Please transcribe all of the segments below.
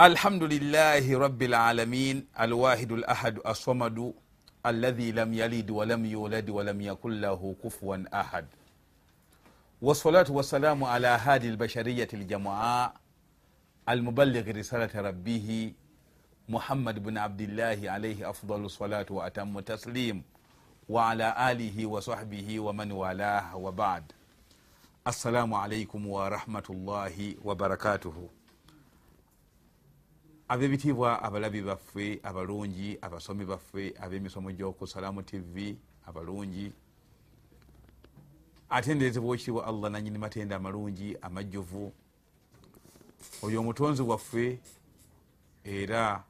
الحمد لله رب العالمين الواحد الأحد الصمد الذي لم يلد ولم يولد ولم يكن له كفوا أحد والصلاة والسلام على هادي البشرية الجمعاء المبلغ رسالة ربه محمد بن عبد الله عليه أفضل الصلاة وأتم تسليم وعلى آله وصحبه ومن والاه وبعد السلام عليكم ورحمة الله وبركاته abebitiibwa abalabi baffe abalungi abasomi baffe ab'emisomo gy'oku salaamu tv abalungi. Atenderezebwa ekitiibwa allah nanyini matenda amalungi amajjuvu. Oyo omutonzi waffe era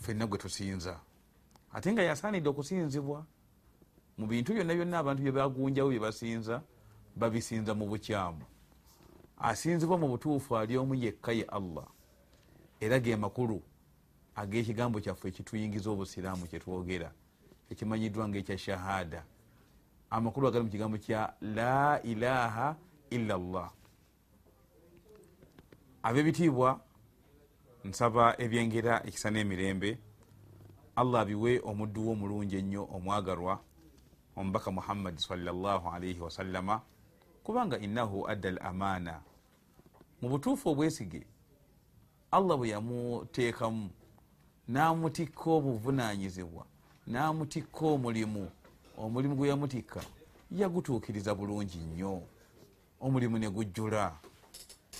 ffenna gwe tusinza. Ate nga yasaanidde okusinzibwa mu bintu byonna byonna abantu bye bagunjawo bye basinza babisinza mu bukyamu. Asinzibwa mu butuufu ali omu yekka ye allah era ge makulu ag'ekigambo kyaffe ekituyingiza obusiraamu kyetwogera ekimanyiddwa nga ekya shahada. Amakulu agali mu kigambo kya la ilaha illa llah ab'ebitiibwa nsaba ebyengera ekisa n'emirembe. Allah abiwe omuddu we omulungi ennyo omwagalwa omubaka muhammadi salaalaihi wasallama kubanga innahu adda al amaana mu butuufu obwesige allah bwe yamuteekamu n'amutikka obuvunanyizibwa n'amutikka omulimu. Omulimu gwe yamutikka yagutuukiriza bulungi nnyo. Omulimu ne gujjula.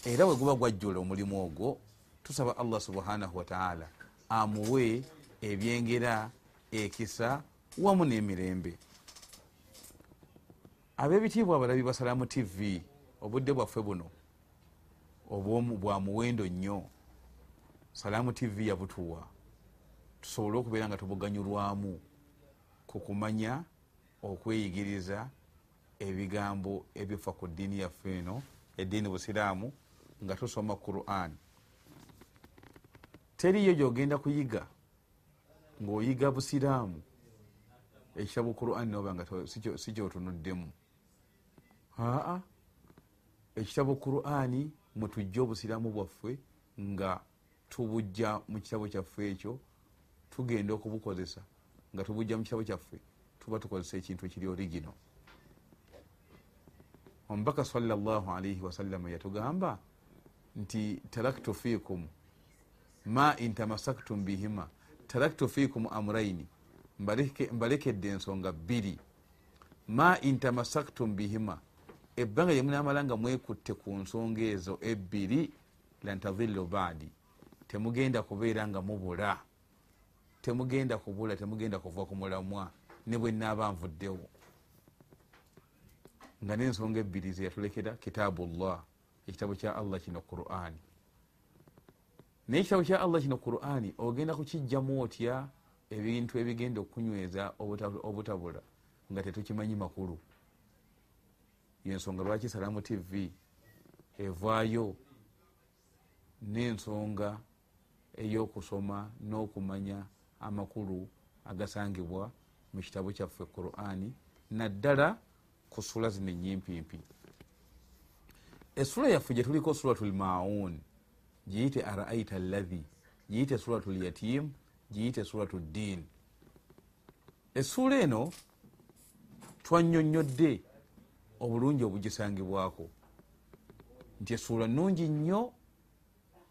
Era bwe guba gwajjula omulimu ogwo tusaba allah subhanahu wataala amuwe ebyengera ekisa wamu n'emirembe. Ab'ebitiibwa abalabi basalamu tv obudde bwaffe buno bwa muwendo nnyo salaamu tv yabutuwa tusobole okubeera nga tubuganyulwamu ku kumanya okweyigiriza ebigambo ebifa ku ddiini yaffe eno eddiini busiraamu nga tusoma quran. Teriyo gyogenda kuyiga ngaoyiga busiraamu ekitabu quran noba nga si kyotunuddemu. Aa ekitabu qurani mwetujja obusiraamu bwaffe nga tubujja mu kitabo kyaffe ekyo tugenda okubukozesa nga tubujja mu kitabo kyaffe tuba tukozesa ekintu ekiri origino omubaka salaalaihi wasallama yatugamba nti taraktu fikum ma intamasaktum bihima taraktu fikum amuraini mbalekedde ensonga bbiri. Ma intamasaktum bihima ebbanga lyemunamala nga mwekutte ku nsonga ezo ebbiri lantadhillu baadi temugenda kubeera nga mubula temugenda kubula temugenda kuva ku mulamwa ne bwe naaba nvuddewo. Nga n'ensonga ebbiri zeyatulekera kitaabu llah ekitabo kya allah kino qurani naye ekitabo kya allah kino qurani ogenda kukijjamu otya ebintu ebigenda okunyweza obutabula nga tetukimanyi makulu. Yensonga lwaki salaamu tv evaayo n'ensonga ey'okusoma n'okumanya amakulu agasangibwa mu kitabo kyaffe qurani naddala ku sula zino enyimpimpi esula yaffe gyetuliko suratu lmaun giyite araaita llahi giyite suratu lyatim giyite suratu ddin essuula eno twanyonyodde obulungi obugisangibwako. Nti essuula nungi nnyo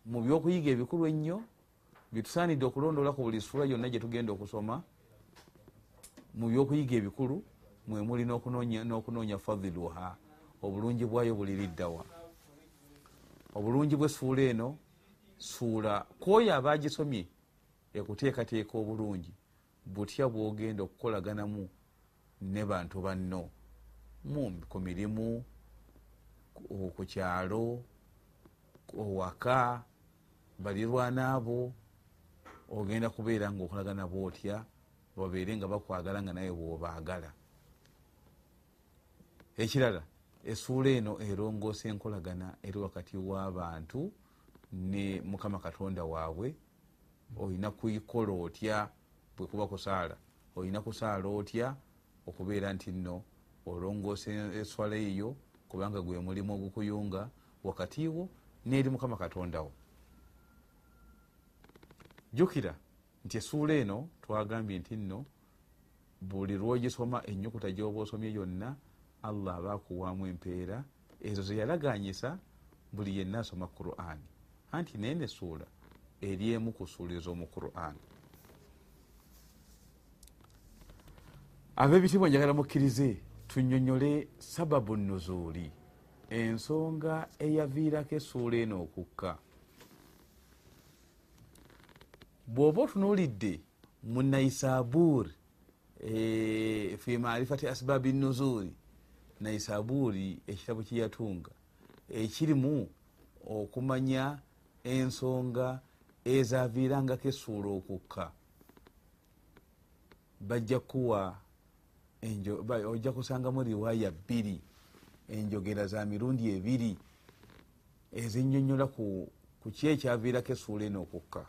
mu byokuyiga ebikulu ennyo byetusaanidde okulondoola ku buli ssuula yonna gyetugenda okusoma mu byokuyiga ebikulu mwemuli n'okunoonya fadhiluha obulungi bwayo buliriddawa obulungi bw'essuula eno suula kwoyo abagisomye ekuteekateeka obulungi butya bwogenda okukolaganamu ne bantu banno ku mirimu ku kyalo owaka balirwana abo ogenda kubeera nga okolagana bwotya babeere nga bakwagala nga naye bwobaagala. Ekirala essuula eno erongoosa enkolagana eri wakati w'abantu ne mukama katonda waabwe olina kuyikola otya bwekuba kusaala? Olina kusaala otya okubeera nti nno olongoosa eswala eyo kubanga gwe mulimu ogukuyunga wakati wo n'eri mukama katondawo jjukira nti esuula eno twagambye nti nno buli lwogisoma enyukuta gyoba osomye yonna allah aba akuwaamu empeera ezo zeyalaganyisa buli yenna asoma qur'ani anti naye nesuula eri emu ku suula ez'omu qur'ani ab'ebitibwa njagala mukkirize tunyonyole sababu nuzuuli ensonga eyaviirako essuula eno okukka bw'oba otunuulidde mu naisaburi e, fi marifati asbabi nuzuuli naisaburi ekitabo kyeyatunga ekirimu okumanya ensonga ezaviirangako essuula okukka. Bajja kuwa ojja kusangamu riwaaya bbiri enjogera za mirundi ebiri ezinyonyola ku ki ekyaviirako essuula eno okukka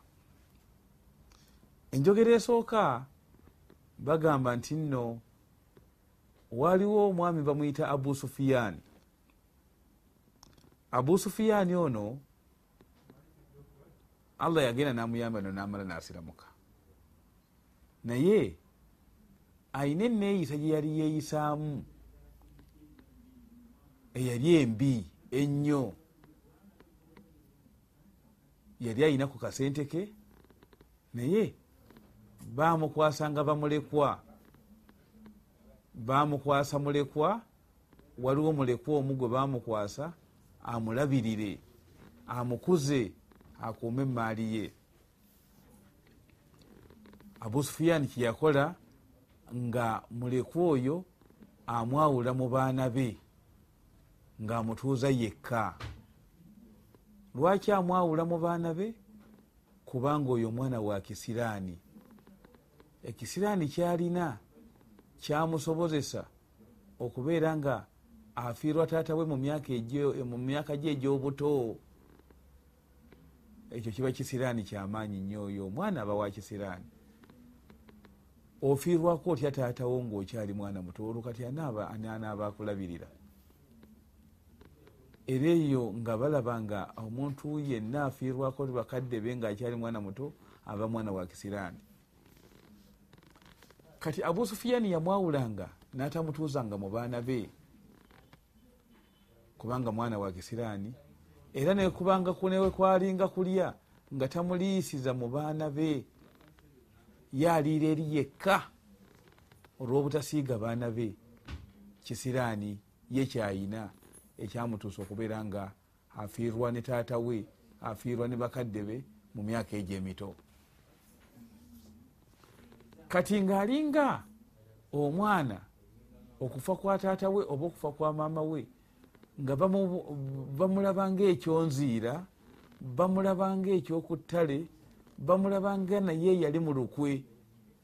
enjogera esooka bagamba nti nno waliwo omwami bamwyita abu sufiyaani abu sufiyaani ono allah yagenda namuyamba no namala nasiramuka naye ayina eneeyisa gye yali yeeyisaamu eyali embi ennyo. Yali ayina ku kasente ke naye bamukwasanga bamulekwa. Bamukwasa mulekwa waliwo mulekwa omu gwe bamukwasa amulabirire amukuze akuume emaali ye. Abu sufiyaani kyeyakola nga mulekwa oyo amwawula mu baana be ngaamutuuza yekka. Lwaki amwawula mu baana be? Kubanga oyo omwana wa kisiraani ekisiraani kyalina kyamusobozesa okubeera nga afiirwa taata we mu myaka gye egy'obuto. Ekyo kiba kisiraani kyamaanyi nnyo oyo omwana aba wa kisiraani ofiirwako otya taatawo ngaokyali mwana muto? Olwo kati anaaba akulabirira era eyo nga balaba nga omuntu yenna afiirwako bakadde be ngaakyali mwana muto aba mwana wa kisiraani kati abu sufiyaani yamwawulanga n'atamutuuzanga mu baana be. Kubanga mwana wa kisiraani era nekubanga kunewe kwalinga kulya nga tamuliisiza mu baana be. Yaliira eri yekka olw'obutasiiga baana be. Kisiraani ye kyayina ekyamutuusa okubeera nga afiirwa ne taata we afiirwa ne bakadde be mu myaka egyo emito kati ng'alinga omwana okufa kwa taata we oba okufa kwa maama we nga bamulaba ngaekyonziira bamulaba ngaekyokuttale bamulaba nga naye yali mu lukwe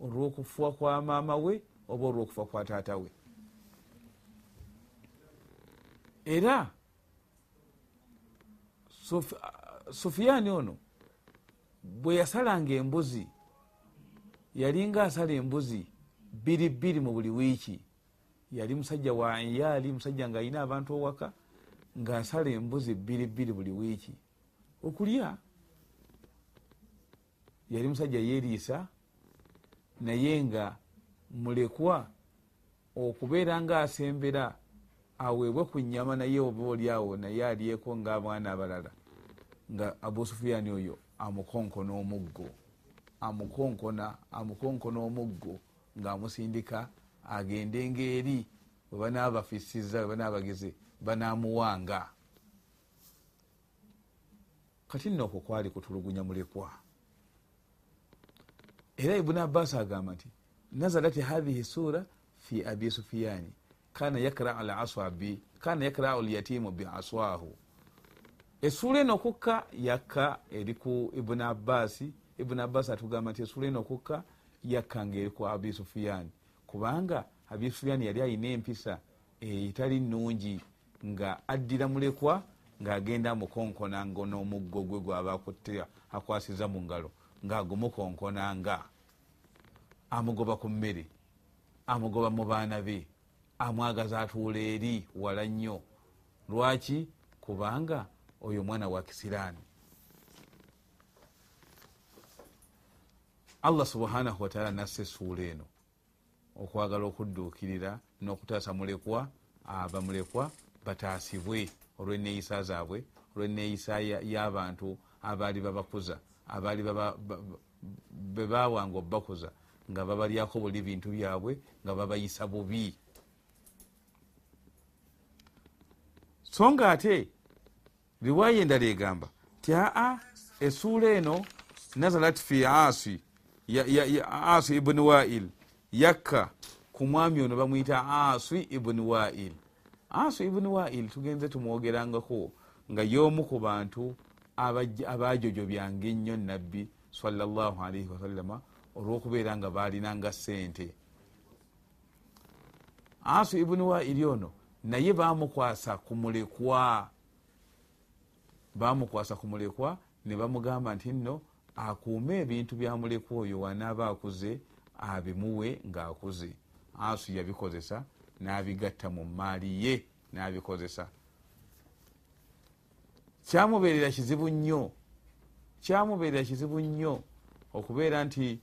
olw'okufa kwa maama we oba olw'okufa kwa taata we. Era sufiyaani ono bwe yasalanga embuzi yalinga asala embuzi bbiri bbiri mu buli wiiki. Yali musajja wa yaali musajja ng'alina abantu owaka ng'asala embuzi bbiri bbiri buli wiiki. Okulya yali musajja yeeriisa naye nga mulekwa okubeera ng'asembera aweebwe ku nyama naye oba oliawo naye alyeko ng'abaana abalala. Nga abu sufiyaani oyo amukonkona omuggo amukonkona amukonkona omuggo ng'amusindika agende ngaeri bwe banaabafisiza bwe banaabageze banaamuwanga. Kati nno okwo kwali kutulugunya mulekwa era ibuni abbas agamba nti nazalat hathihi sura fi abi sufiyani kana yakrau laswabi kana yakrau lyatimu biaswahu essuula eno okukka yakka eri ku ibuni abbasi ibuni abbas atugamba nti essuula eno okukka yakka nga eri ku abi sufiyani kubanga abi sufiyani yali ayina empisa etali nungi nga addira mulekwa ng'agenda amukonkonanga n'omuggo gwe gwaba akutte akwasiza mu ngalo ng'agumukonkonanga amugoba ku mmere amugoba mu baana be amwagaza atuula eri wala nnyo. Lwaki? Kubanga oyo omwana wa kisiraani allah subhanahu wataala nassa essuula eno. Okwagala okudduukirira n'okutaasa mulekwa abamulekwa bataasibwe. Olw'enneeyisa zaabwe olw'enneeyisa y'abantu abaali babakuza abaali bwe bawanga obakuza nga babalyako buli bintu byabwe nga babayisa bubi. So nga ate riwaya endala egamba ti aa essuula eno nazalat fi asi asi ibuni wail. Yakka ku mwami ono bamwyita asi ibuni wail. Asi ibuni wail tugenze tumwogerangako nga y'omu ku bantu abajojobyanga ennyo nabbi salaalaihi wasallama olwokubeera nga balinanga sente asu ibuni waili ono naye bamukwasa kumulekwa bamukwasa kumulekwa ne bamugamba nti nno akuume ebintu byamulekwa oyo wanaaba akuze abimuwe ngaakuze asu yabikozesa n'abigatta mu maali ye n'abikozesa. Kyamubeerera kizibu nnyo kyamubeerera kizibu nnyo okubeera nti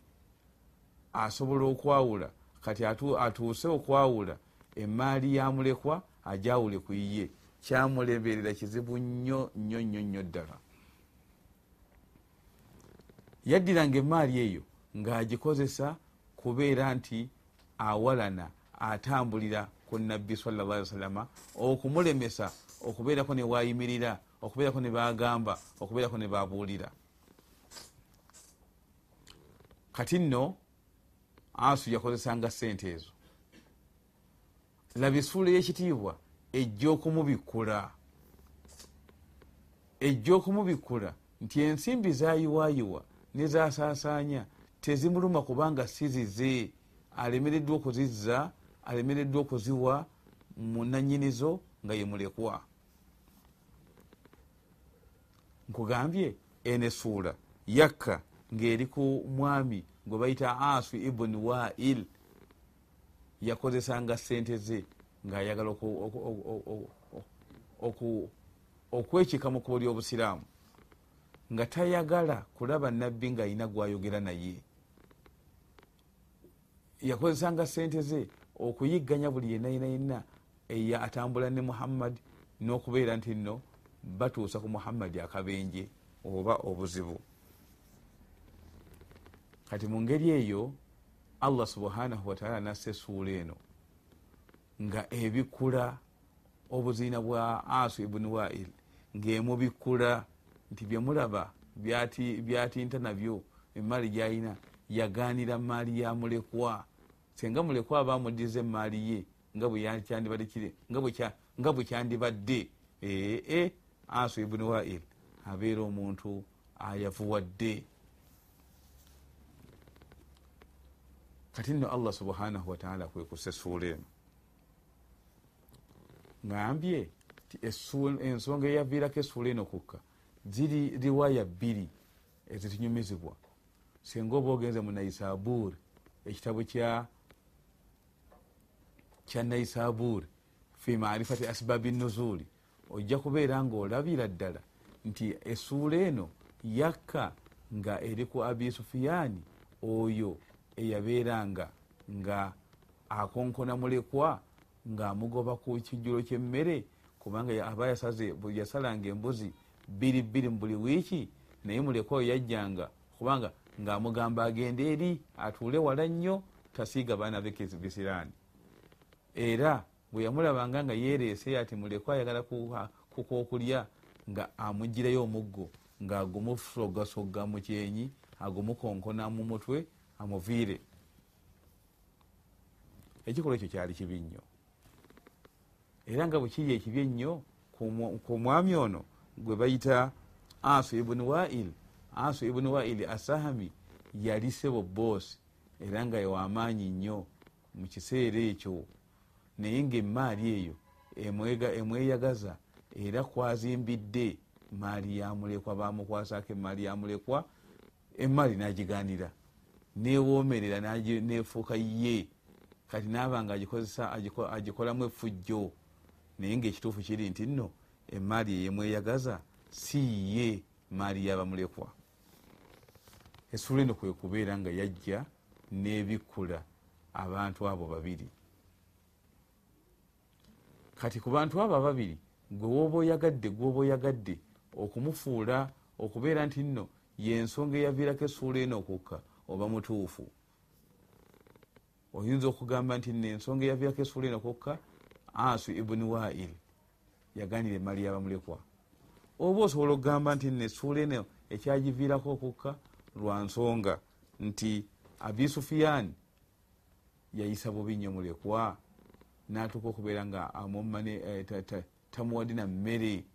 asobola okwawula. Kati atuuse okwawula emaali yamulekwa ajawule ku iye kyamuleberera kizibu nnyo nnyo nnyo nnyo ddala yaddiranga emaali eyo ng'agikozesa kubeera nti awalana atambulira ku nabbi salla llahi wasallama okumulemesa okubeerako newayimirira okubeerako ne bagamba okubeerako ne babuulira kati nno asu yakozesanga sente ezo. Laba essuula y'ekitiibwa ejja okumubikkula ejja okumubikkula nti ensimbi zayiwayiwa nezasaasaanya tezimuluma kubanga sizize alemereddwa okuzizza alemereddwa okuziwa munanyinizo nga yemulekwa nkugambye ene suula yakka ng'eri ku mwami gwe bayita asu ibuni wail yakozesanga sente ze ng'ayagala okwekika mu kubo ly'obusiraamu nga tayagala kulaba nabbi ng'ayina gwayogera naye. Yakozesanga sente ze okuyigganya buli yenna yenna yenna eya atambula ne muhammadi n'okubeera nti nno batuusa ku muhammadi akabenje oba obuzibu. Kati mu ngeri eyo allah subhanahu wataala nassa essuula eno nga ebikkula obuziina bwa asu ibuni wail ng'emubikkula nti byemulaba byatinta nabyo emaali gyayina yaganira maali ya mulekwa. Senga mulekwa aba amuddiza emaali ye nga bwe kyandibadde. Ee asu ibuni wail abeera omuntu ayavuwadde kati nno allah subhanahu wataala kwekusa essuula eno. Ngambye ti ensonga eyaviirako essuula eno kukka ziri riwaya bbiri ezitunyumizibwa singa oba ogenze mu naisabur ekitabo kya kya naisabur fi marifati asbabi nuzuli ojja kubeera nga olabira ddala nti essuula eno yakka nga eri ku abi sufiyaani oyo eyabeeranga nga akonkona mulekwa ng'amugoba ku kijjulo kyemmere kubanga aba yasaze yasalanga embuzi bbiri bbiri mu buli wiiki naye mulekwa oyo yajjanga. Kubanga ng'amugamba agende eri atuule wala nnyo tasiiga baana be bisiraani era bwe yamulabanga nga yeereese ati mulekwa ayagala kukokulya nga amugirayo omuggo ng'agumusogasoga mu kyenyi agumukonkona mu mutwe amuviire. Ekikolwa ekyo kyali kibi nnyo. Era nga bwekiri ekibi ennyo ku mwami ono gwe bayita asu ibuni wail. Asu ibuni wail asahami yali sebo boosi era nga yewamaanyi nnyo mu kiseera ekyo. Naye ngaemaali eyo emweyagaza era kwazimbidde maali yamulekwa bamukwasako emaali yamulekwa emaali nagiganira newomerera nefuuka ye. Kati naaba nga agikozesa agikolamu efujjo naye ngaekituufu kiri nti nno emaali eyemweyagaza si ye maali yabamulekwa. Essuula eno kwe kubeera nga yajja n'ebikkula abantu abo babiri. Kati ku bantu abo ababiri gwe woba oyagadde gwoba oyagadde okumufuula okubeera nti nno yensonga eyaviirako essuula eno okukka oba mutuufu. Oyinza okugamba nti nno ensonga eyaviirako essuula eno okukka asu ibuni wail yaganira emali yabamulekwa. Oba osobola okugamba nti nno essuula eno ekyagiviirako okukka lwa nsonga nti abi sufiyaani yayisa bubi nnyo mulekwa natuuka okubeera nga amumane eh, tamuwadina mmere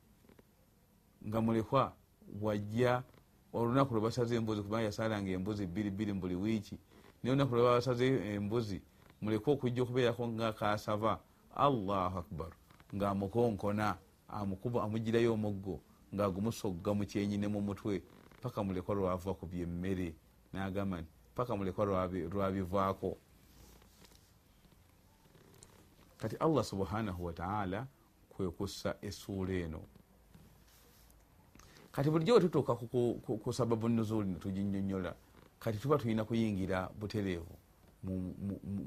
nga mulekwa wajja olunaku lwe basaze embuzi kubanga yasalanga embuzi bbiri bbiri mu buli wiiki naye olunaku lwe babasaze embuzi mulekwa okujja okubeerako nga kasava allahu akbar ngaamukonkona amukuba amugirayo omuggo ngaagumusogga mu kyenyine mu mutwe paka mulekwa lwava ku byemmere. Nagamba nti paka mulekwa lwabivaako. Kati allah subhanahu wataala kwekussa essuula eno. Kati bulijjo bwe tutuuka ku sababu nuzuli netuginyonyola kati tuba tulina kuyingira butereevu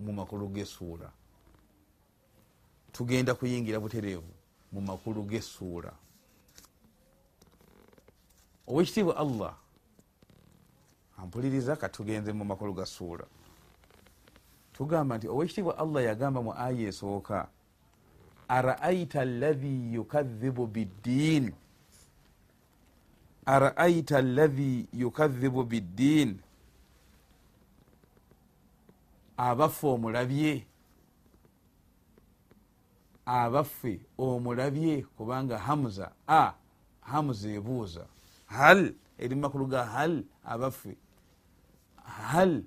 mu makulu g'essuula tugenda kuyingira butereevu mu makulu g'essuula. Owekitiibwa allah ampuliriza katugenze mu makulu ga ssuula. Tugamba nti owekitiibwa allah yagamba mu aya esooka araaita allahi yukadhibu biddiin araaita allahi yukadhibu biddiin abaffe omulabye abaffe omulabye kubanga hamuza a hamuza ebuuza. Hal eri mumakulu ga hal abaffe. Hal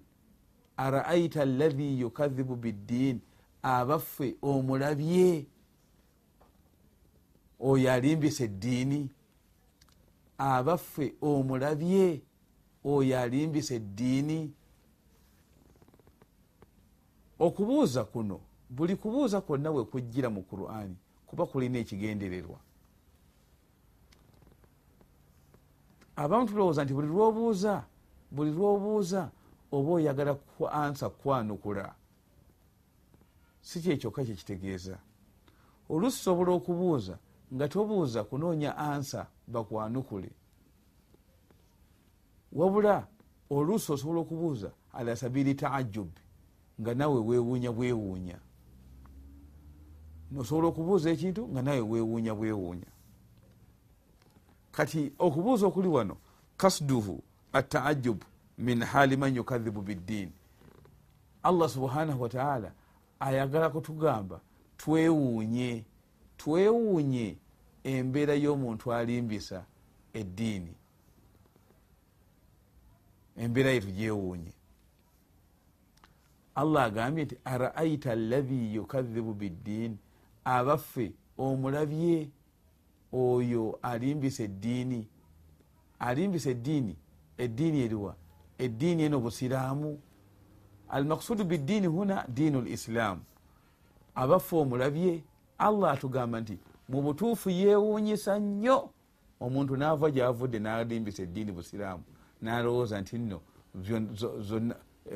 araaita allahi yukadhibu biddiin abaffe omulabye. Oyo alimbisa eddiini. Abaffe omulabye oyo alimbisa eddiini. Okubuuza kuno buli kubuuza kwonna bwe kujjira mu qur'ani kuba kulina ekigendererwa. Abamu tulowooza nti buli lwobuuza buli lwobuuza oba oyagala ansa kwanukula si kyekyokka kyekitegeeza olusi sobola okubuuza nga tobuuza kunoonya ansa bakwanukule. Wabula oluusi osobola okubuuza ala sabiri taajubi nga nawe wewuunya bwewuunya osobola okubuuza ekintu nga nawe wewuunya bwewuunya. Kati okubuuza okuli wano kasduhu ataajubu min hali man yukadhibu biddiini allah subhanahu wataala ayagala kutugamba twewuunye twewuunye embeera y'omuntu alimbisa eddiini. Embeera yetu gyewuunye allah agambye nti araaita allahi yukadhibu biddiini abaffe omulabye oyo alimbisa eddiini alimbisa eddiini eddiini eriwa eddiini eno busiraamu almaksudu biddiini huna diinu lislaamu abaffe omulabye allah atugamba nti mu butuufu yewuunyisa nnyo omuntu naava gyavudde nalimbisa eddiini busiraamu. Nalowooza nti nno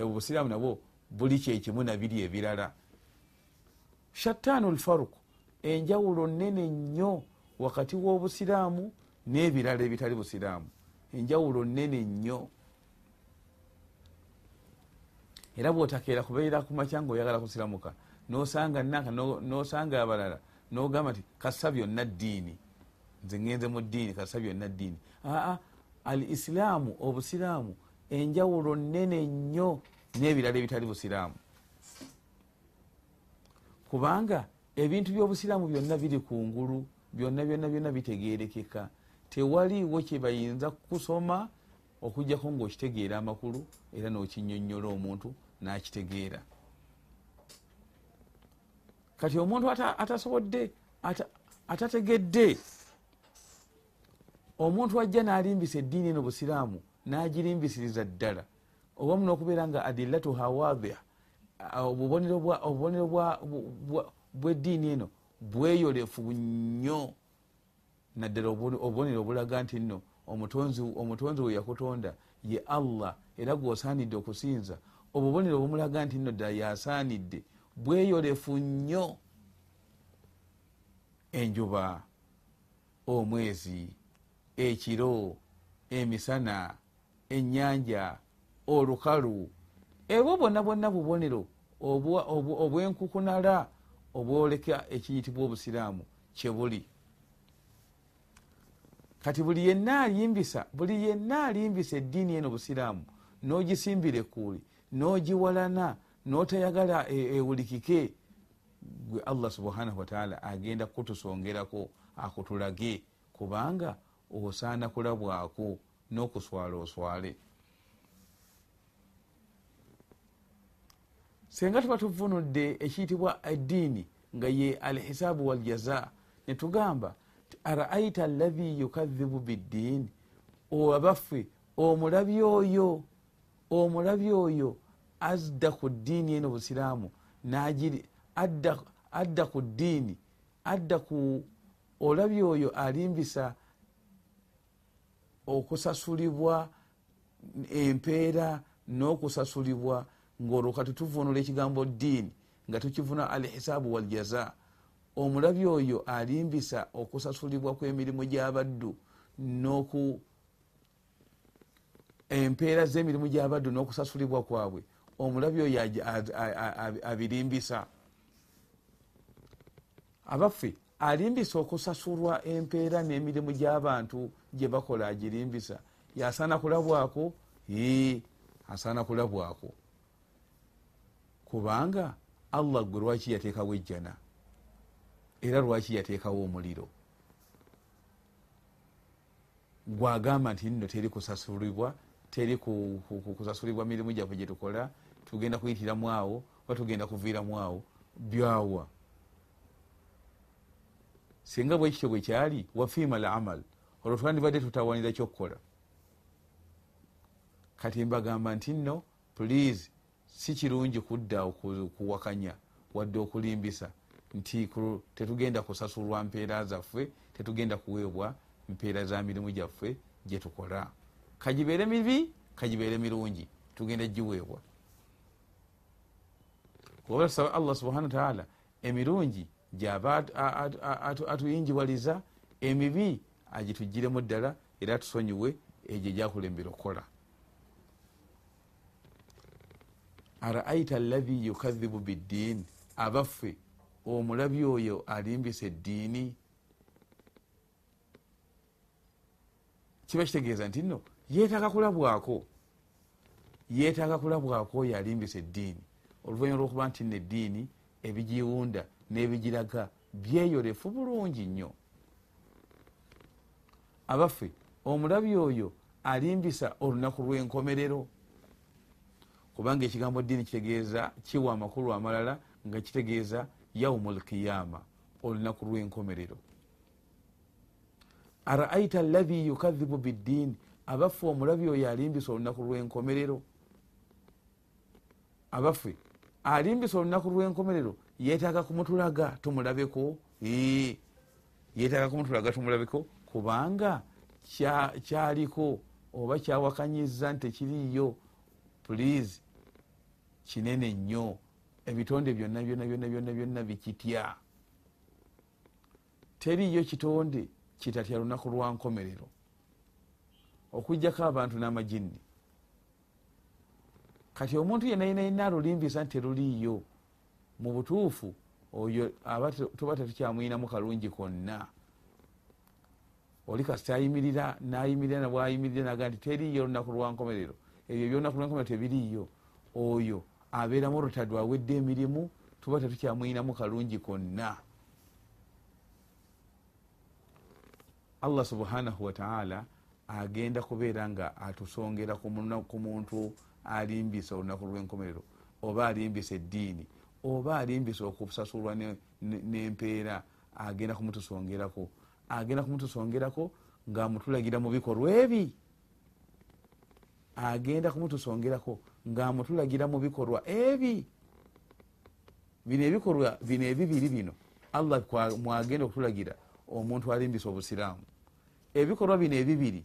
obusiraamu nabwo buli kyekimu nabiri ebirala shattaanu lfaruku enjawulo nene nnyo wakati w'obusiraamu n'ebirala ebitali busiraamu. Enjawulo nene nnyo. Era bwotakeera kubeera ku makya nga oyagala kusiramuka nosanga nanka nosanga abalala nogamba nti kasa byonna ddiini. Nze ngenze mu ddiini kasa byonna ddiini. Aa al isilaamu obusiraamu enjawulo nene nnyo n'ebirala ebitali busiraamu kubanga ebintu by'obusiraamu byonna biri kungulu byonna byonna byonna bitegerekeka tewaliiwo kyebayinza kusoma okugjako ngaokitegeera amakulu era n'okinyonyola omuntu nakitegeera. Kati omuntu atasobodde atategedde omuntu ajja n'alimbisa eddiini eno busiraamu n'agirimbisiriza ddala. Oba muno okubeera nga adillatuha wadhiha obubonero bweddiini eno bweyolefu nnyo. Naddala obubonero obulaga nti nno omutonzi we yakutonda ye allah era gwosaanidde okusinza obubonero bumulaga nti nno ddala yasaanidde bweyolefu nnyo. Enjuba omwezi ekiro emisana enyanja olukalu ebwo bwonna bwonna bubonero obwenkukunala obwoleka ekiyitibwa obusiraamu kyebuli kati buli yenna alimbisa buli yenna alimbisa eddiini eno busiraamu n'ogisimbira ekkuuli n'ogiwalana n'otayagala e, ewulikike gwe allah subhanahu wataala agenda kutusongerako akutulage kubanga osaana kulabwako n'okuswala oswale senga tuba tuvunudde ekiyitibwa eddiini nga ye alhisaabu waljaza netugamba araaita alahi yukadhibu biddiini abaffe omulabi oyo omulabi oyo azda ku ddiini eno busiraamu adda ku ddiini adda ku olabi oyo alimbisa okusasulibwa empeera n'okusasulibwa ngaolwo kati tuvunula ekigambo ddiini nga tukivuna alhisaabu waljaza omulabi oyo alimbisa okusasulibwa kw'emirimu gy'abaddu noku empeera z'emirimu gy'abaddu n'okusasulibwa kwabwe. Omulabi oyo abirimbisa abaffe alimbisa okusasulwa empeera n'emirimu gy'abantu gye bakola agirimbisa yasaana kulabwako? Asaana kulabwako kubanga allah gwe lwaki yateekawo ejjana era lwaki yateekawo omuliro? Gwagamba nti nno teri kusasulibwa teri kusasulibwa mirimu gyaffe gyetukola tugenda kuyitiramu awo oba tugenda kuviiramu awo byawa singa bwekityo bwe kyali wafiima al amal olwo twandibadde tutawanira kyokkola kati mbagamba nti nno please si kirungi kudda okuwakanya wadde okulimbisa. Nti tetugenda kusasulwa mpeera zaffe tetugenda kuweebwa mpeera za mirimu gyaffe gyetukola kagibeere mibi kagibeere mirungi tugenda giweebwa. Kuba tusaba allah subhana wataala emirungi gyaba atuyinjiwaliza emibi agitugiremu ddala era atusonyiwe egyo gyakulembera okukola araaita allahi yukadhibu biddiini abaffe omulabi oyo alimbisa eddiini. Kiba kitegeeza nti nno yeetaaga kulabwako. Yeetaaga kulabwako oyo alimbisa eddiini. Oluvanyuma lwokuba nti nno eddiini ebigiwunda n'ebigiraga byeyolefu bulungi nnyo. Abaffe omulabi oyo alimbisa olunaku lw'enkomerero kubanga ekigambo ddiini kitegeeza kiwa amakulu amalala nga kitegeeza yaumu lkiyama olunaku lw'enkomerero. Araaita allahi yukadhibu biddiini abaffe omulabi oyo alimbisa olunaku lw'enkomerero? Abaffe alimbisa olunaku lw'enkomerero? Yeetaaga kumutulaga tumulabeko? Yeetaaga kumutulaga tumulabeko? Kubanga kyaliko oba kyawakanyiza nti tekiriyo please kinene nnyo. Ebitonde byonna byonna byonna byonna byonna bikitya. Teriyo kitonde kitatya lunaku lwa nkomerero. Okugjako abantu n'amajinni. Kati omuntu yenna yena yenna alulimbisa nti teruliiyo. Mu butuufu oyo aba tuba tetukyamwinamu kalungi konna. Oli kasita ayimirira nayimirira nabwayimirira naga nti teriiyo olunaku lwa nkomerero. Ebyo ebyonaku lwenkomerero tebiriiyo. Oyo abeeramu olutadde awedde emirimu tuba tetukyamwinamu kalungi konna. Allah subhanahu wataala agenda kubeera nga atusongera ku muntu alimbisa olunaku lwenkomerero oba alimbisa eddiini oba alimbisa okusasulwa nempeera agenda kumutusongerako agenda kumutusongerako ngaamutulagira mu bikolwa ebi. Agenda kumutusongerako ngaamutulagira mu bikolwa ebi. Bino ebikolwa bino ebibiri bino allah mwagenda okutulagira omuntu alimbisa obusiraamu. Ebikolwa bino ebibiri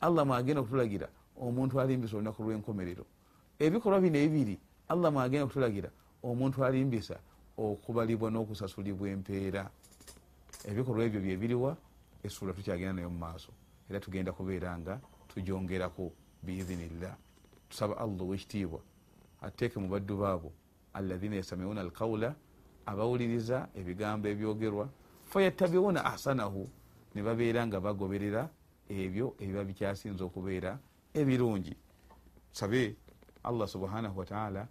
allah mwagenda okutulagira omuntu alimbisa olunaku lwenkomerero. Ebikolwa bino ebibiri allah mwagenda kutulagira omuntu alimbisa okubalibwa n'okusasulibwa empeera. Ebikolwa ebyo byebiriwa esula tukyagenda nayo mu maaso. Era tugenda kubeera nga tujongerako biidhinillah tusaba allah owekitiibwa ateeke mu baddu baabo alaina yastamiuna alqaula abawuliriza ebigambo ebyogerwa. Fayattabiuna ahsanahu ne babeera nga bagoberera ebyo ebiba bikyasinza okubeera ebirungi. Sabe allah subhanahu wataala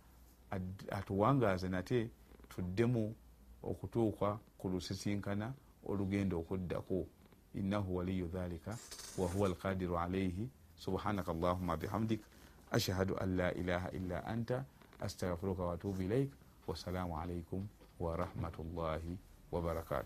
atuwangaaze nate tuddemu okutuuka ku lusisinkana olugenda okuddako. Innahu waliyu dhalika wahuwa alqadiru alaihi subhanaka allahuma bihamdik ashhadu an la ilaha illa anta astaghfiruka watubu ilaik wassalamu alaikum warahmatullahi wabarakatu